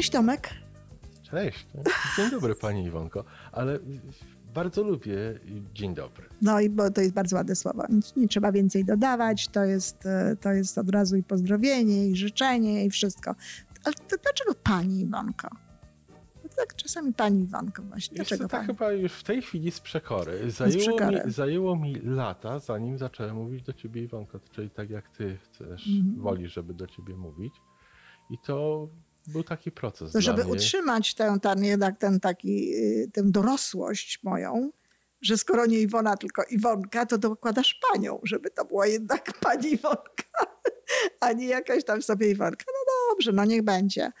Cześć Tomek. Cześć. Dzień dobry Pani Iwonko, ale bardzo lubię dzień dobry. No i bo to jest bardzo ładne słowo. Nie trzeba więcej dodawać. To jest, e, to jest od razu i pozdrowienie, i życzenie, i wszystko. Ale to dlaczego Pani Iwonko? No tak czasami Pani Iwonko właśnie. Dlaczego Jest to tak chyba już w tej chwili z przekory. Zajęło, przekory. Mi, zajęło mi lata, zanim zacząłem mówić do Ciebie Iwonko, czyli tak jak Ty chcesz, Mhm. wolisz, żeby do Ciebie mówić. I to był taki proces żeby utrzymać tę, ten, jednak ten taki, y, tę dorosłość moją, że skoro nie Iwona, tylko Iwonka, to dokładasz panią, żeby to była jednak pani Iwonka, a nie jakaś tam sobie Iwonka. No dobrze, no niech będzie.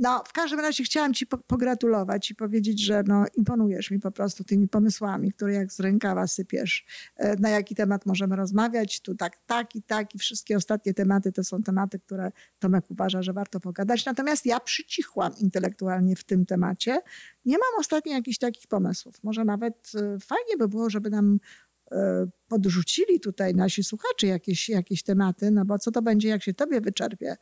No, w każdym razie chciałam ci po- pogratulować i powiedzieć, że no, imponujesz mi po prostu tymi pomysłami, które jak z rękawa sypiesz. E, Na jaki temat możemy rozmawiać? Tu tak, tak i tak i wszystkie ostatnie tematy to są tematy, które Tomek uważa, że warto pogadać. Natomiast ja przycichłam intelektualnie w tym temacie. Nie mam ostatnio jakichś takich pomysłów. Może nawet e, fajnie by było, żeby nam e, podrzucili tutaj nasi słuchacze jakieś, jakieś tematy, no bo co to będzie, jak się tobie wyczerpie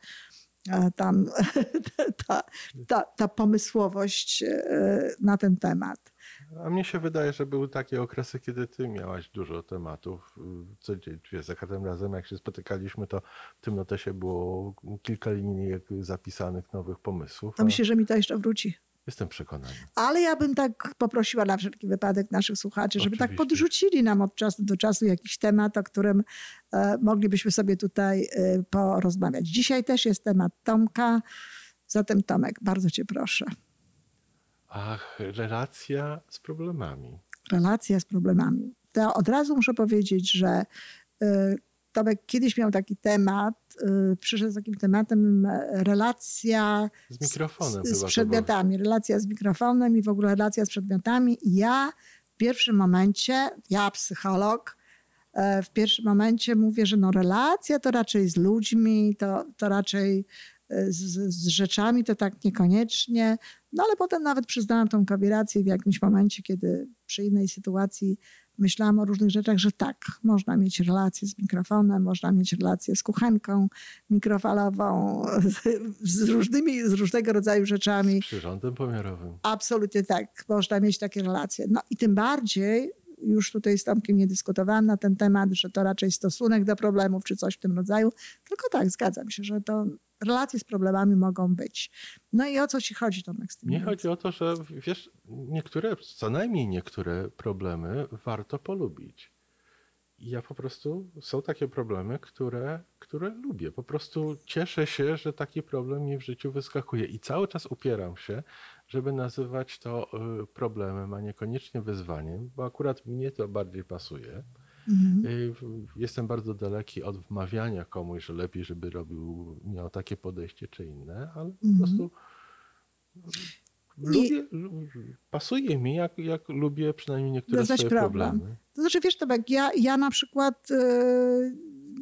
tam ta, ta, ta pomysłowość e, na ten temat. A mnie się wydaje, że były takie okresy, kiedy Ty miałaś dużo tematów. Co dzień, wiesz, za każdym razem, jak się spotykaliśmy, to w tym notesie było kilka linijek zapisanych nowych pomysłów. A myślę, że mi to jeszcze wróci. Jestem przekonany. Ale ja bym tak poprosiła na wszelki wypadek naszych słuchaczy, żeby tak Oczywiście. podrzucili nam od czasu do czasu jakiś temat, o którym e, moglibyśmy sobie tutaj e, porozmawiać. Dzisiaj też jest temat Tomka. Zatem Tomek, bardzo cię proszę. Ach, relacja z problemami. Relacja z problemami. To od razu muszę powiedzieć, że e, Tomek kiedyś miał taki temat, e, przyszedł z takim tematem e, relacja Z mikrofonem z, z przedmiotami, relacja z mikrofonem i w ogóle relacja z przedmiotami. I ja w pierwszym momencie, ja psycholog, e, w pierwszym momencie mówię, że no relacja to raczej z ludźmi, to, to raczej z, z rzeczami to tak niekoniecznie. No ale potem nawet przyznałam tą rację w jakimś momencie, kiedy przy innej sytuacji myślałam o różnych rzeczach, że tak, można mieć relację z mikrofonem, można mieć relację z kuchenką mikrofalową, z, z różnymi, z różnego rodzaju rzeczami. Z przyrządem pomiarowym. Absolutnie tak, można mieć takie relacje. No i tym bardziej, już tutaj z Tomkiem nie dyskutowałam na ten temat, że to raczej stosunek do problemów czy coś w tym rodzaju, tylko tak, zgadzam się, że to relacje z problemami mogą być. No i o co ci chodzi, Tomek, z tym? Nie chodzi o to, że wiesz, niektóre, co najmniej niektóre problemy warto polubić. I ja po prostu, są takie problemy, które, które lubię. Po prostu cieszę się, że taki problem mi w życiu wyskakuje. I cały czas upieram się, żeby nazywać to y, problemem, a niekoniecznie wyzwaniem, bo akurat mnie to bardziej pasuje. Mhm. Y, Jestem bardzo daleki od wmawiania komuś, że lepiej, żeby robił, miał takie podejście czy inne, ale po Mhm. prostu I- lubię, lu- pasuje mi, jak, jak lubię przynajmniej niektóre Rozwiązać swoje problem. problemy. To znaczy, wiesz, Tomek, ja, ja na przykład e,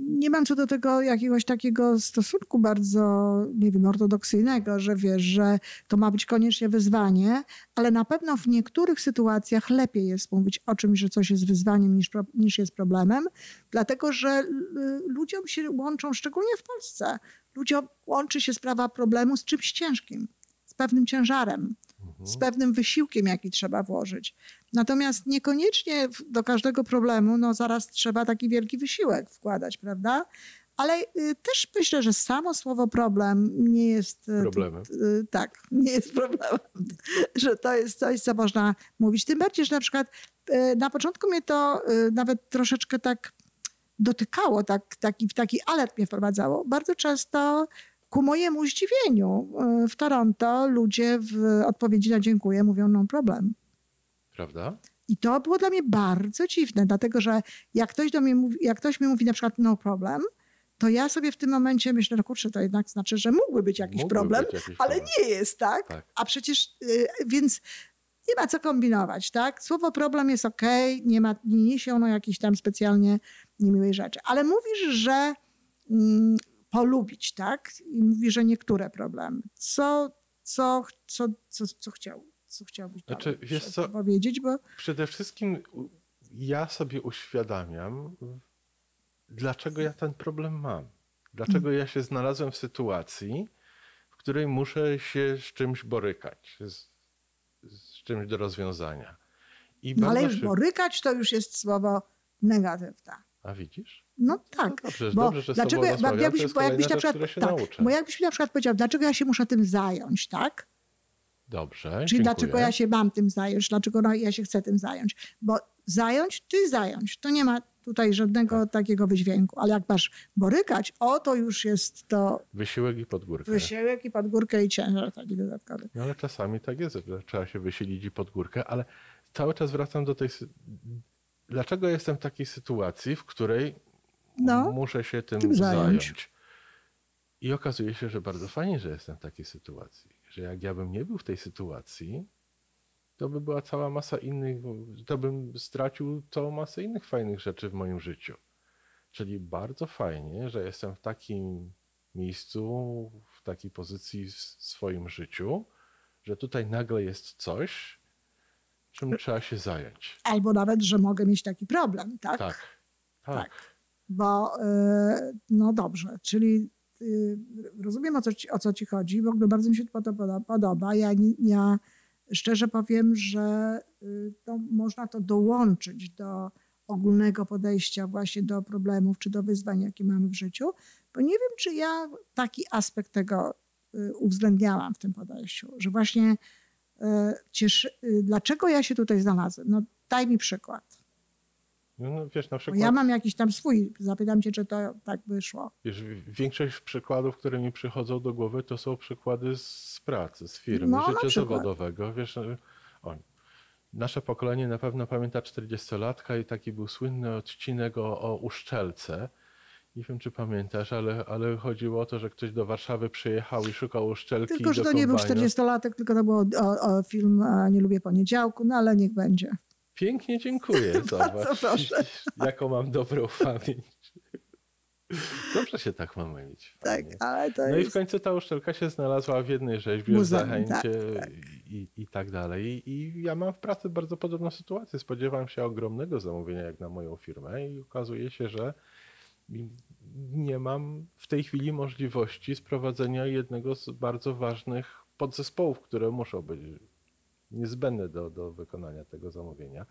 nie mam co do tego jakiegoś takiego stosunku bardzo, nie wiem, ortodoksyjnego, że wiesz, że to ma być koniecznie wyzwanie, ale na pewno w niektórych sytuacjach lepiej jest mówić o czymś, że coś jest wyzwaniem niż, niż jest problemem, dlatego że l- ludziom się łączą, szczególnie w Polsce, ludziom łączy się sprawa problemu z czymś ciężkim, z pewnym ciężarem z pewnym wysiłkiem, jaki trzeba włożyć. Natomiast niekoniecznie do każdego problemu, no zaraz trzeba taki wielki wysiłek wkładać, prawda? Ale y, też myślę, że samo słowo problem nie jest. y, Problemem. y, tak, nie jest problemem. że to jest coś, co można mówić. Tym bardziej, że na przykład na początku mnie to nawet troszeczkę tak dotykało, tak, taki, taki alert mnie wprowadzało. Bardzo często ku mojemu zdziwieniu y, w Toronto ludzie w odpowiedzi na dziękuję mówią no problem. Prawda? I to było dla mnie bardzo dziwne, dlatego że jak ktoś, do mnie mówi, jak ktoś mi mówi na przykład no problem, to ja sobie w tym momencie myślę, no kurczę, to jednak znaczy, że mógłby być jakiś Mógłby problem, być jakiś ale problem. nie jest, tak? Tak. A przecież, y, więc nie ma co kombinować, tak? Słowo problem jest okej, nie, ma, nie niesie ono jakiejś tam specjalnie niemiłej rzeczy. Ale mówisz, że mm, polubić, tak? I mówisz, że niektóre problemy. Co, co, co, co, co chciał? Co chciałbyś Znaczy, wiesz co? powiedzieć, bo Przede wszystkim ja sobie uświadamiam, dlaczego ja ten problem mam. Dlaczego ja się znalazłem w sytuacji, w której muszę się z czymś borykać, z, z czymś do rozwiązania. I No ale już borykać to już jest słowo negatywne. A widzisz? No tak. No dobrze, bo dobrze, że dlaczego rozmawiam, jakbyś, bo jakbyś na przykład, tak, bo jakbyś mi na przykład powiedział, dlaczego ja się muszę tym zająć, tak? Dobrze, Czyli dziękuję. dlaczego ja się mam tym zająć, dlaczego no, ja się chcę tym zająć. Bo zająć, ty zająć. To nie ma tutaj żadnego Tak. takiego wydźwięku. Ale jak masz borykać, o to już jest to Wysiłek i pod górkę. wysiłek i pod górkę i ciężar taki dodatkowy. No ale czasami tak jest, że trzeba się wysilić i pod górkę, ale cały czas wracam do tej... Dlaczego jestem w takiej sytuacji, w której No, muszę się tym, tym zająć. zająć? I okazuje się, że bardzo fajnie, że jestem w takiej sytuacji. Że jak ja bym nie był w tej sytuacji, to by była cała masa innych, to bym stracił całą masę innych fajnych rzeczy w moim życiu. Czyli bardzo fajnie, że jestem w takim miejscu, w takiej pozycji w swoim życiu, że tutaj nagle jest coś, czym trzeba się zająć. Albo nawet, że mogę mieć taki problem, tak? Tak. Tak. Tak. Bo, y, no dobrze, czyli y, rozumiem o co, ci, o co ci chodzi, w ogóle bardzo mi się to podo- podoba. Ja, ja szczerze powiem, że y, to można to dołączyć do ogólnego podejścia właśnie do problemów czy do wyzwań, jakie mamy w życiu, bo nie wiem, czy ja taki aspekt tego y, uwzględniałam w tym podejściu, że właśnie cieszy, dlaczego ja się tutaj znalazłem? No daj mi przykład. No, no, wiesz, na przykład, ja mam jakiś tam swój, zapytam cię, czy to tak wyszło. wiesz, większość przykładów, które mi przychodzą do głowy, to są przykłady z pracy, z firmy, No, życia zawodowego. Wiesz, o, nasze pokolenie na pewno pamięta 40-latka i taki był słynny odcinek o, o uszczelce. Nie wiem, czy pamiętasz, ale, ale chodziło o to, że ktoś do Warszawy przyjechał i szukał uszczelki Tylko, że to nie był kombajnu. 40-latek, tylko to był o, o film Nie lubię poniedziałku, no ale niech będzie. Pięknie dziękuję, zobacz, proszę. jaką mam dobrą pamięć. Dobrze się tak ma mylić. Tak, ale to No i w jest... końcu ta uszczelka się znalazła w jednej rzeźbie, w Muzeum, zachęcie tak, tak. I, i tak dalej. I, I ja mam w pracy bardzo podobną sytuację. Spodziewałem się ogromnego zamówienia jak na moją firmę i okazuje się, że nie mam w tej chwili możliwości sprowadzenia jednego z bardzo ważnych podzespołów, które muszą być niezbędne do, do wykonania tego zamówienia.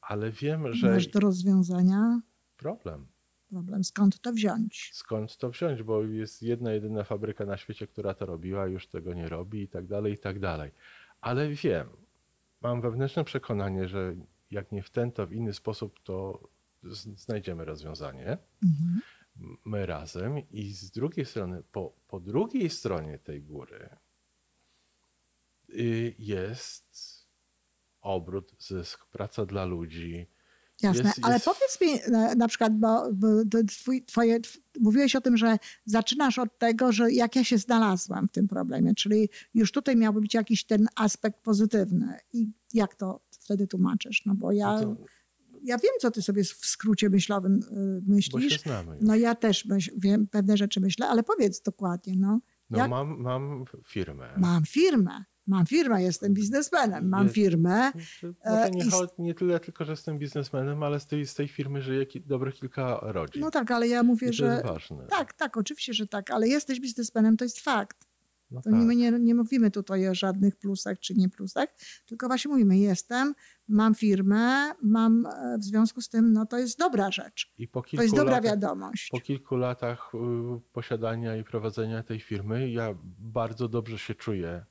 Ale wiem, że Masz do rozwiązania problem. problem, skąd to wziąć. skąd to wziąć, bo jest jedna, jedyna fabryka na świecie, która to robiła, już tego nie robi i tak dalej, i tak dalej. Ale wiem, mam wewnętrzne przekonanie, że jak nie w ten, to w inny sposób, to znajdziemy rozwiązanie. Mhm. My razem i z drugiej strony, po, po drugiej stronie tej góry jest obrót, zysk, praca dla ludzi. Jasne, Jest- ale jest- powiedz mi na, na przykład, bo, bo twój, twoje, tw- mówiłeś o tym, że zaczynasz od tego, że jak ja się znalazłam w tym problemie, czyli już tutaj miałby być jakiś ten aspekt pozytywny. I jak to wtedy tłumaczysz? No bo ja, No to, ja wiem, co ty sobie w skrócie myślowym y, myślisz. No ja też myśl, wiem, pewne rzeczy myślę, ale powiedz dokładnie, no. No jak- mam, mam firmę. Mam firmę, mam firmę, jestem biznesmenem, mam firmę. E, nie, nie tyle tylko, że jestem biznesmenem, ale z tej, z tej firmy żyje ki- dobre kilka rodzin. No tak, ale ja mówię, to że jest ważne. tak, tak, oczywiście, że tak, ale jesteś biznesmenem, to jest fakt. No To tak. my nie, nie mówimy tutaj o żadnych plusach czy nie plusach, tylko właśnie mówimy, jestem, mam firmę, mam e, w związku z tym, no to jest dobra rzecz. I po To kilku, jest dobra latach, wiadomość. po kilku latach y, posiadania i prowadzenia tej firmy, ja bardzo dobrze się czuję.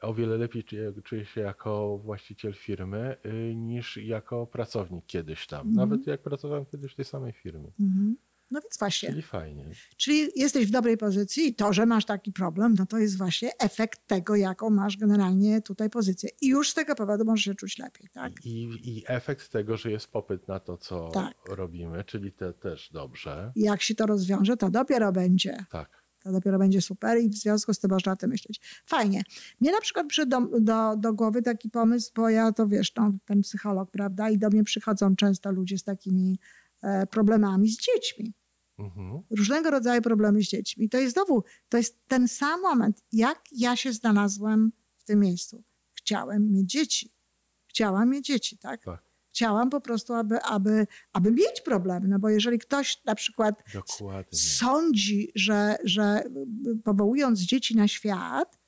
O wiele lepiej czuję, się jako właściciel firmy y, niż jako pracownik kiedyś tam. Mhm. Nawet jak pracowałem kiedyś w tej samej firmie. Mhm. No więc właśnie, Czyli fajnie. czyli jesteś w dobrej pozycji i to, że masz taki problem, no to jest właśnie efekt tego, jaką masz generalnie tutaj pozycję. I już z tego powodu możesz się czuć lepiej, tak? I, I efekt tego, że jest popyt na to, co Tak. robimy, czyli te też dobrze. I jak się to rozwiąże, to dopiero będzie Tak. To dopiero będzie super i w związku z tym można o tym myśleć. Fajnie. Mnie na przykład przyszedł do, do, do głowy taki pomysł, bo ja to wiesz, no, ten psycholog, prawda, i do mnie przychodzą często ludzie z takimi e, problemami z dziećmi. Mhm. Różnego rodzaju problemy z dziećmi. I to jest znowu, to jest ten sam moment, jak ja się znalazłem w tym miejscu. Chciałem mieć dzieci. Chciałam mieć dzieci, tak? Tak. Chciałam po prostu, aby, aby, aby mieć problemy, no bo jeżeli ktoś na przykład Dokładnie. sądzi, że, że powołując dzieci na świat,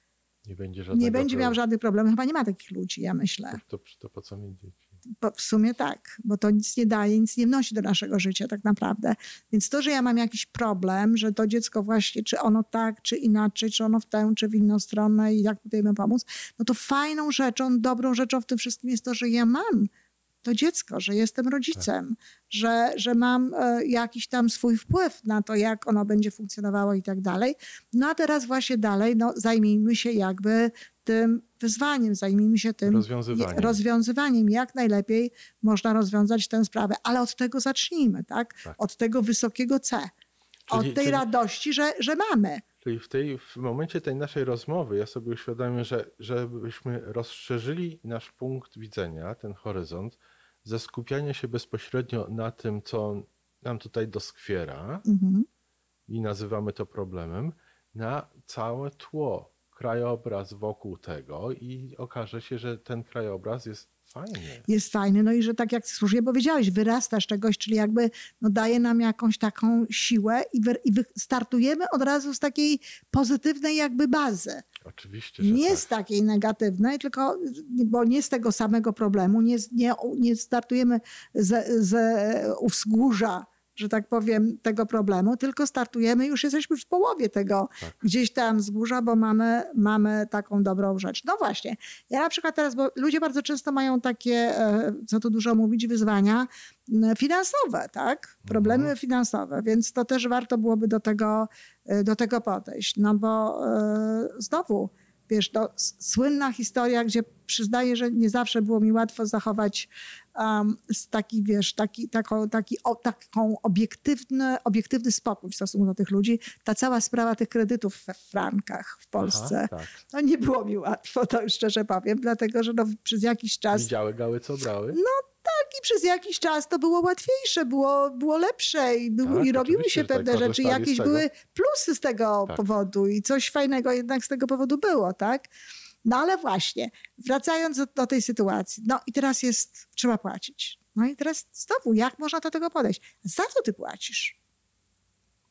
Nie będzie nie będzie miał żadnych problemów, chyba nie ma takich ludzi, ja myślę. To, to po co mieć dzieci? Bo w sumie tak, bo to nic nie daje, nic nie wnosi do naszego życia tak naprawdę. Więc to, że ja mam jakiś problem, że to dziecko właśnie, czy ono tak, czy inaczej, czy ono w tę, czy w inną stronę i jak tutaj mu pomóc, no to fajną rzeczą, dobrą rzeczą w tym wszystkim jest to, że ja mam to dziecko, że jestem rodzicem, że, że mam e, jakiś tam swój wpływ na to, jak ono będzie funkcjonowało i tak dalej. No a teraz właśnie dalej, no zajmijmy się jakby tym wyzwaniem, zajmijmy się tym Rozwiązywaniem. rozwiązywaniem, jak najlepiej można rozwiązać tę sprawę. Ale od tego zacznijmy, tak? Tak. Od tego wysokiego C. Czyli- od tej czyli- radości, że, że mamy. Czyli w, tej, w momencie tej naszej rozmowy ja sobie uświadomiłem, że żebyśmy rozszerzyli nasz punkt widzenia, ten horyzont, ze skupiania się bezpośrednio na tym, co nam tutaj doskwiera Mhm. i nazywamy to problemem, na całe tło, krajobraz wokół tego i okaże się, że ten krajobraz jest fajny. Jest fajny, no i że tak jak słusznie powiedziałeś, wyrasta z czegoś, czyli jakby no, daje nam jakąś taką siłę i, wy, i wy, startujemy od razu z takiej pozytywnej jakby bazy. Oczywiście, Nie tak. z takiej negatywnej, tylko, bo nie z tego samego problemu, nie, nie, nie startujemy ze, ze wzgórza, że tak powiem, tego problemu, tylko startujemy, już jesteśmy w połowie tego Tak. gdzieś tam wzgórza, bo mamy, mamy taką dobrą rzecz. No właśnie, ja na przykład teraz, bo ludzie bardzo często mają takie, e, co tu dużo mówić, wyzwania finansowe, tak? Problemy Mhm. finansowe, więc to też warto byłoby do tego, e, do tego podejść. No bo e, znowu, wiesz, to słynna historia, gdzie przyznaję, że nie zawsze było mi łatwo zachować um, s- taki, wiesz, taki, taką, taki, o, taką obiektywny, obiektywny spokój w stosunku do tych ludzi. Ta cała sprawa tych kredytów we frankach w Polsce. Aha, tak. No nie było mi łatwo, to szczerze powiem, dlatego że no, przez jakiś czas Widziały gały, co brały? i przez jakiś czas to było łatwiejsze, było, było lepsze i, był, Tak, i robiły się że tak, pewne rzeczy. z Jakieś były plusy z tego Tak. powodu i coś fajnego jednak z tego powodu było, tak? No ale właśnie, wracając do, do tej sytuacji, no i teraz jest, trzeba płacić. No i teraz znowu, jak można do tego podejść? Za co ty płacisz?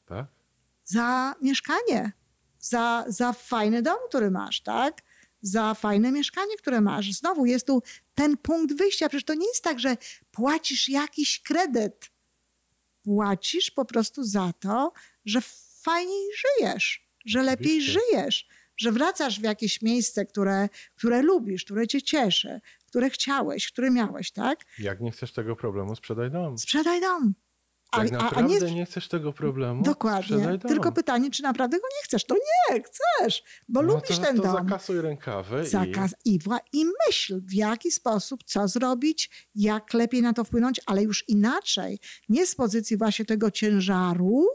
Tak? za mieszkanie, za, za fajny dom, który masz, tak? Za fajne mieszkanie, które masz. Znowu jest tu ten punkt wyjścia. Przecież to nie jest tak, że płacisz jakiś kredyt. Płacisz po prostu za to, że fajniej żyjesz, że lepiej Oczywiście. żyjesz, że wracasz w jakieś miejsce, które, które lubisz, które cię cieszy, które chciałeś, które miałeś, tak? Jak nie chcesz tego problemu, sprzedaj dom. Sprzedaj dom. A, Jak a, a naprawdę nie nie chcesz tego problemu, Dokładnie. Tylko pytanie, czy naprawdę go nie chcesz? To nie, chcesz, bo no lubisz to, ten to dom. zakasuj rękawy Zakaz i, wła- I myśl, w jaki sposób, co zrobić, jak lepiej na to wpłynąć, ale już inaczej. Nie z pozycji właśnie tego ciężaru,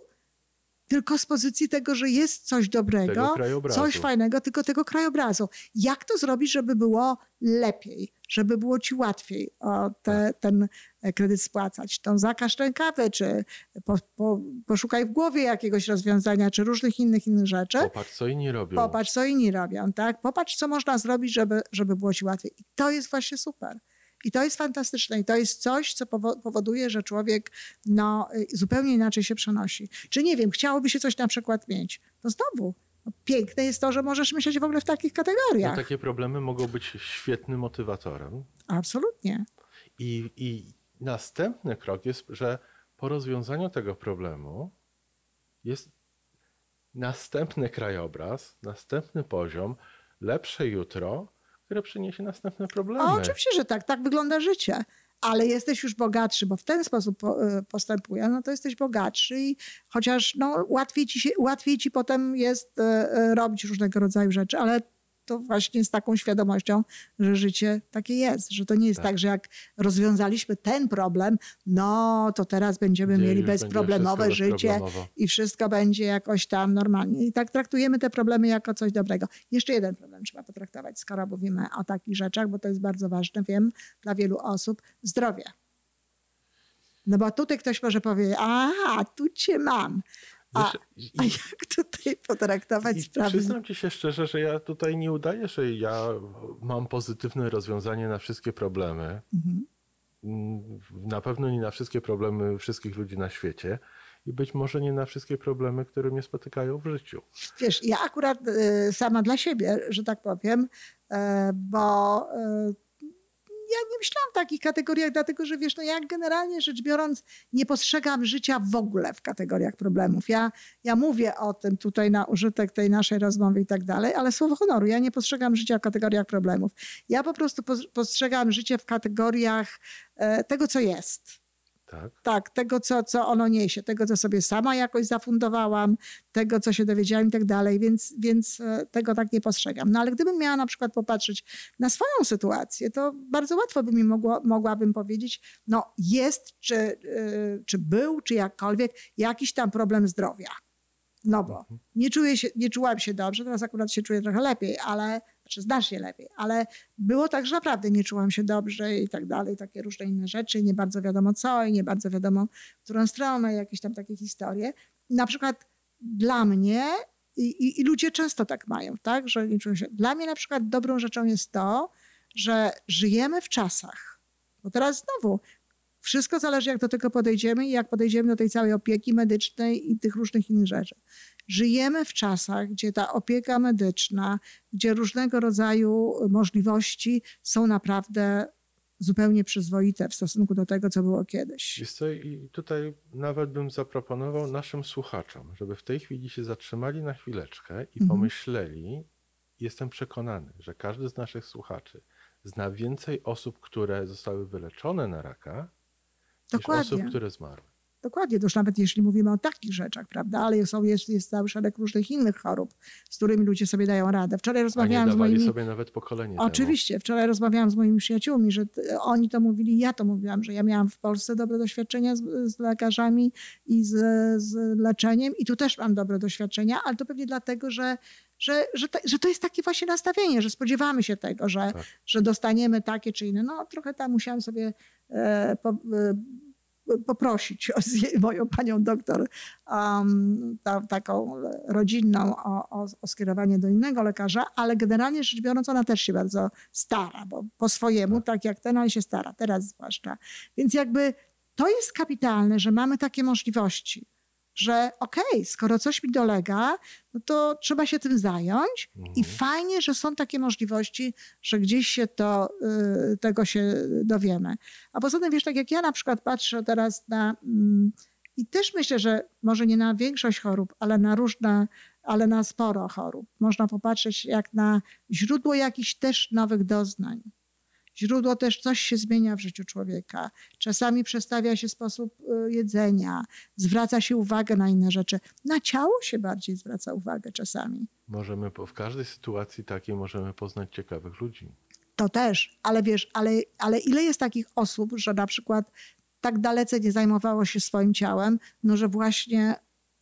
tylko z pozycji tego, że jest coś dobrego, coś fajnego, tylko tego krajobrazu. Jak to zrobić, żeby było lepiej, żeby było ci łatwiej te, ten kredyt spłacać? To zakaż rękawy, czy po, po, poszukaj w głowie jakiegoś rozwiązania, czy różnych innych innych rzeczy. Popatrz, co inni robią. Popatrz, co inni robią, tak? Popatrz, co można zrobić, żeby, żeby było ci łatwiej. I to jest właśnie super. I to jest fantastyczne. I to jest coś, co powo- powoduje, że człowiek no, y, zupełnie inaczej się przenosi. Czy nie wiem, chciałoby się coś na przykład mieć. To znowu, no, piękne jest to, że możesz myśleć w ogóle w takich No, kategoriach. takie problemy mogą być świetnym motywatorem. Absolutnie. I, I następny krok jest, że po rozwiązaniu tego problemu jest następny krajobraz, następny poziom, lepsze jutro, które przyniesie następne problemy. O, oczywiście, że tak. Tak wygląda życie. Ale jesteś już bogatszy, bo w ten sposób po, y, postępuje, no to jesteś bogatszy i chociaż no, łatwiej, ci się, łatwiej ci potem jest y, y, robić różnego rodzaju rzeczy, ale to właśnie z taką świadomością, że życie takie jest, że to nie jest tak, Tak. że jak rozwiązaliśmy ten problem, no to teraz będziemy Gdzie mieli bezproblemowe życie bezproblemowo. i wszystko będzie jakoś tam normalnie. I tak traktujemy te problemy jako coś dobrego. Jeszcze jeden problem trzeba potraktować, skoro mówimy o takich rzeczach, bo to jest bardzo ważne, wiem, dla wielu osób. Zdrowie. No bo tutaj ktoś może powiedzieć, aha, tu cię mam. A, Wiesz, i- a jak tutaj potraktować sprawy? przyznam ci się szczerze, że ja tutaj nie udaję, że ja mam pozytywne rozwiązanie na wszystkie problemy. Mhm. mm, na pewno nie na wszystkie problemy wszystkich ludzi na świecie i być może nie na wszystkie problemy, które mnie spotykają w życiu. Wiesz, ja akurat y, sama dla siebie, że tak powiem, e, bo e, ja nie myślałam w takich kategoriach, dlatego że wiesz, no ja generalnie rzecz biorąc nie postrzegam życia w ogóle w kategoriach problemów. Ja, ja mówię o tym tutaj na użytek tej naszej rozmowy i tak dalej, ale słowo honoru, ja nie postrzegam życia w kategoriach problemów. Ja po prostu pos- postrzegam życie w kategoriach e, tego, co jest. Tak? Tak, tego, co, co ono niesie, tego, co sobie sama jakoś zafundowałam, tego, co się dowiedziałam i tak dalej, więc, więc e, tego tak nie postrzegam. No ale gdybym miała na przykład popatrzeć na swoją sytuację, to bardzo łatwo by mi mogło, mogłabym powiedzieć, no jest, czy, y, czy był, czy jakkolwiek, jakiś tam problem zdrowia. No bo Mhm. nie, czuję się, nie czułam się dobrze, teraz akurat się czuję trochę lepiej, ale, znaczy znacznie lepiej, ale było tak, że naprawdę nie czułam się dobrze i tak dalej, takie różne inne rzeczy, nie bardzo wiadomo co i nie bardzo wiadomo w którą stronę, jakieś tam takie historie. Na przykład dla mnie i, i, i ludzie często tak mają, tak, że nie czują się. Dla mnie na przykład dobrą rzeczą jest to, że żyjemy w czasach. Bo teraz znowu wszystko zależy, jak do tego podejdziemy i jak podejdziemy do tej całej opieki medycznej i tych różnych innych rzeczy. Żyjemy w czasach, gdzie ta opieka medyczna, gdzie różnego rodzaju możliwości są naprawdę zupełnie przyzwoite w stosunku do tego, co było kiedyś. Wiesz co, i tutaj nawet bym zaproponował naszym słuchaczom, żeby w tej chwili się zatrzymali na chwileczkę i Mhm. pomyśleli, jestem przekonany, że każdy z naszych słuchaczy zna więcej osób, które zostały wyleczone na raka, niż Dokładnie. osób, które zmarły. Dokładnie, to już nawet jeśli mówimy o takich rzeczach, prawda, ale są, jest, jest cały szereg różnych innych chorób, z którymi ludzie sobie dają radę. Wczoraj A nie rozmawiałam z dawali moimi... sobie nawet pokolenie temu. Oczywiście, wczoraj rozmawiałam z moimi przyjaciółmi, że oni to mówili, ja to mówiłam, że ja miałam w Polsce dobre doświadczenia z, z lekarzami i z, z leczeniem i tu też mam dobre doświadczenia, ale to pewnie dlatego, że, że, że, to, że to jest takie właśnie nastawienie, że spodziewamy się tego, że, Tak. że dostaniemy takie czy inne. No trochę tam musiałam sobie e, po, e, poprosić o, moją panią doktor um, ta, taką rodzinną o, o, o skierowanie do innego lekarza, ale generalnie rzecz biorąc ona też się bardzo stara, bo po swojemu, tak jak ten, ale się stara, teraz zwłaszcza. Więc jakby to jest kapitalne, że mamy takie możliwości, że okej, skoro coś mi dolega, no to trzeba się tym zająć i Mhm. fajnie, że są takie możliwości, że gdzieś się to, y, tego się dowiemy. A poza tym, wiesz, tak jak ja na przykład patrzę teraz na, mm, i też myślę, że może nie na większość chorób, ale na różne, ale na sporo chorób. Można popatrzeć jak na źródło jakichś też nowych doznań. Źródło też coś się zmienia w życiu człowieka. Czasami przestawia się sposób y, jedzenia, zwraca się uwagę na inne rzeczy. Na ciało się bardziej zwraca uwagę czasami. Możemy, w każdej sytuacji takiej możemy poznać ciekawych ludzi. To też, ale wiesz, ale, ale ile jest takich osób, że na przykład tak dalece nie zajmowało się swoim ciałem, no że właśnie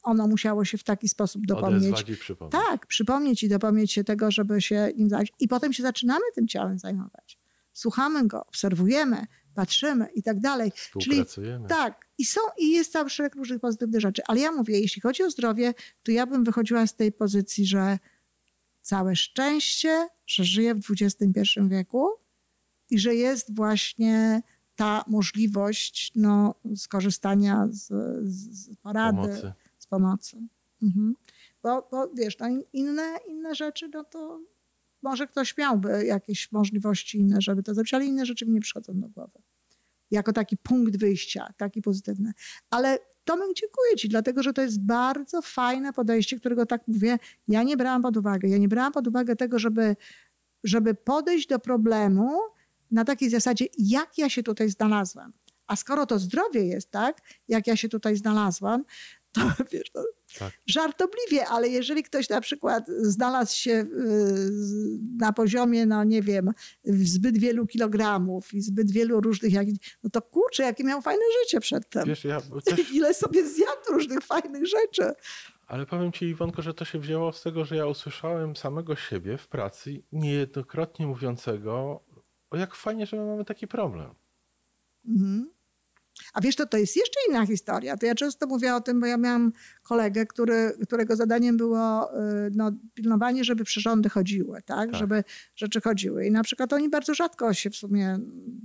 ono musiało się w taki sposób dopomnieć. Przypomnieć. Tak, przypomnieć i dopomnieć się tego, żeby się nim zająć. I potem się zaczynamy tym ciałem zajmować. Słuchamy go, obserwujemy, patrzymy i tak dalej. Współpracujemy. Tak, i są i jest cały szereg różnych pozytywnych rzeczy. Ale ja mówię, jeśli chodzi o zdrowie, to ja bym wychodziła z tej pozycji, że całe szczęście, że żyję w XXI wieku i że jest właśnie ta możliwość no, skorzystania z, z, z porady, Pomocy. z pomocy. Mhm. Bo, bo wiesz, no, inne, inne rzeczy, no to może ktoś miałby jakieś możliwości inne, żeby to zrobić, ale inne rzeczy mi nie przychodzą do głowy. Jako taki punkt wyjścia, taki pozytywny. Ale Tomek, dziękuję Ci, dlatego że to jest bardzo fajne podejście, którego tak mówię, ja nie brałam pod uwagę. Ja nie brałam pod uwagę tego, żeby, żeby podejść do problemu na takiej zasadzie, jak ja się tutaj znalazłam. A skoro to zdrowie jest, tak, jak ja się tutaj znalazłam, to wiesz, to Tak. żartobliwie, ale jeżeli ktoś na przykład znalazł się y, na poziomie, no nie wiem, zbyt wielu kilogramów i zbyt wielu różnych, no to kurczę, jakie miał fajne życie przedtem. Wiesz, ja też, Ile sobie zjadł różnych fajnych rzeczy. ale powiem ci Iwonko, że to się wzięło z tego, że ja usłyszałem samego siebie w pracy niejednokrotnie mówiącego, o jak fajnie, że my mamy taki problem. Mhm. A wiesz, to, to jest jeszcze inna historia. To ja często mówię o tym, bo ja miałam kolegę, który, którego zadaniem było y, no, pilnowanie, żeby przyrządy chodziły, tak? Tak. Żeby rzeczy chodziły. I na przykład oni bardzo rzadko się w sumie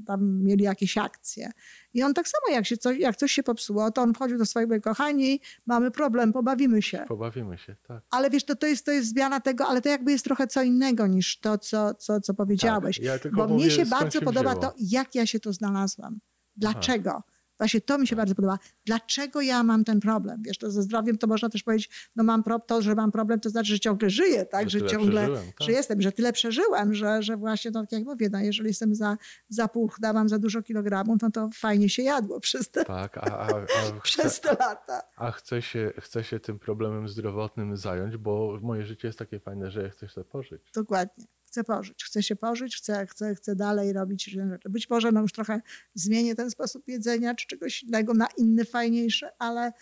tam mieli jakieś akcje. I on tak samo, jak, się coś, jak coś się popsuło, to on wchodził do swojego kochani, mamy problem, pobawimy się. Pobawimy się, tak. Ale wiesz, to, to, jest, to jest zmiana tego, ale to jakby jest trochę co innego niż to, co, co, co powiedziałeś. Tak, ja Bo mówię, mnie się bardzo się podoba wzięło. to, jak ja się tu znalazłam. Dlaczego? Właśnie to mi się bardzo podoba. Dlaczego ja mam ten problem? Wiesz, to ze zdrowiem to można też powiedzieć, no mam pro, to, że mam problem, to znaczy, że ciągle żyję, tak? Że Że, ciągle, tak. że jestem, że tyle przeżyłem, że, że właśnie, no, tak jak mówię, no, jeżeli jestem za, za puchna, mam za dużo kilogramów, no to fajnie się jadło przez te, Tak, a, a, a, chce, przez te lata. a chcę, się, chcę się tym problemem zdrowotnym zająć, bo moje życie jest takie fajne, że ja chcę to pożyć. Dokładnie. Chcę pożyć. Chcę się pożyć, chcę, chcę, chcę dalej robić różne rzeczy. Być może no już trochę zmienię ten sposób jedzenia, czy czegoś innego na inny, fajniejszy, ale,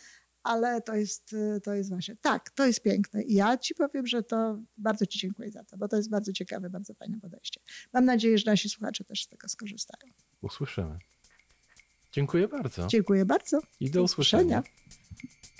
ale to, jest, to jest właśnie, tak, to jest piękne. I ja ci powiem, że to bardzo ci dziękuję za to, bo to jest bardzo ciekawe, bardzo fajne podejście. Mam nadzieję, że nasi słuchacze też z tego skorzystają. Usłyszymy. Dziękuję bardzo Dziękuję bardzo. i do usłyszenia. usłyszenia.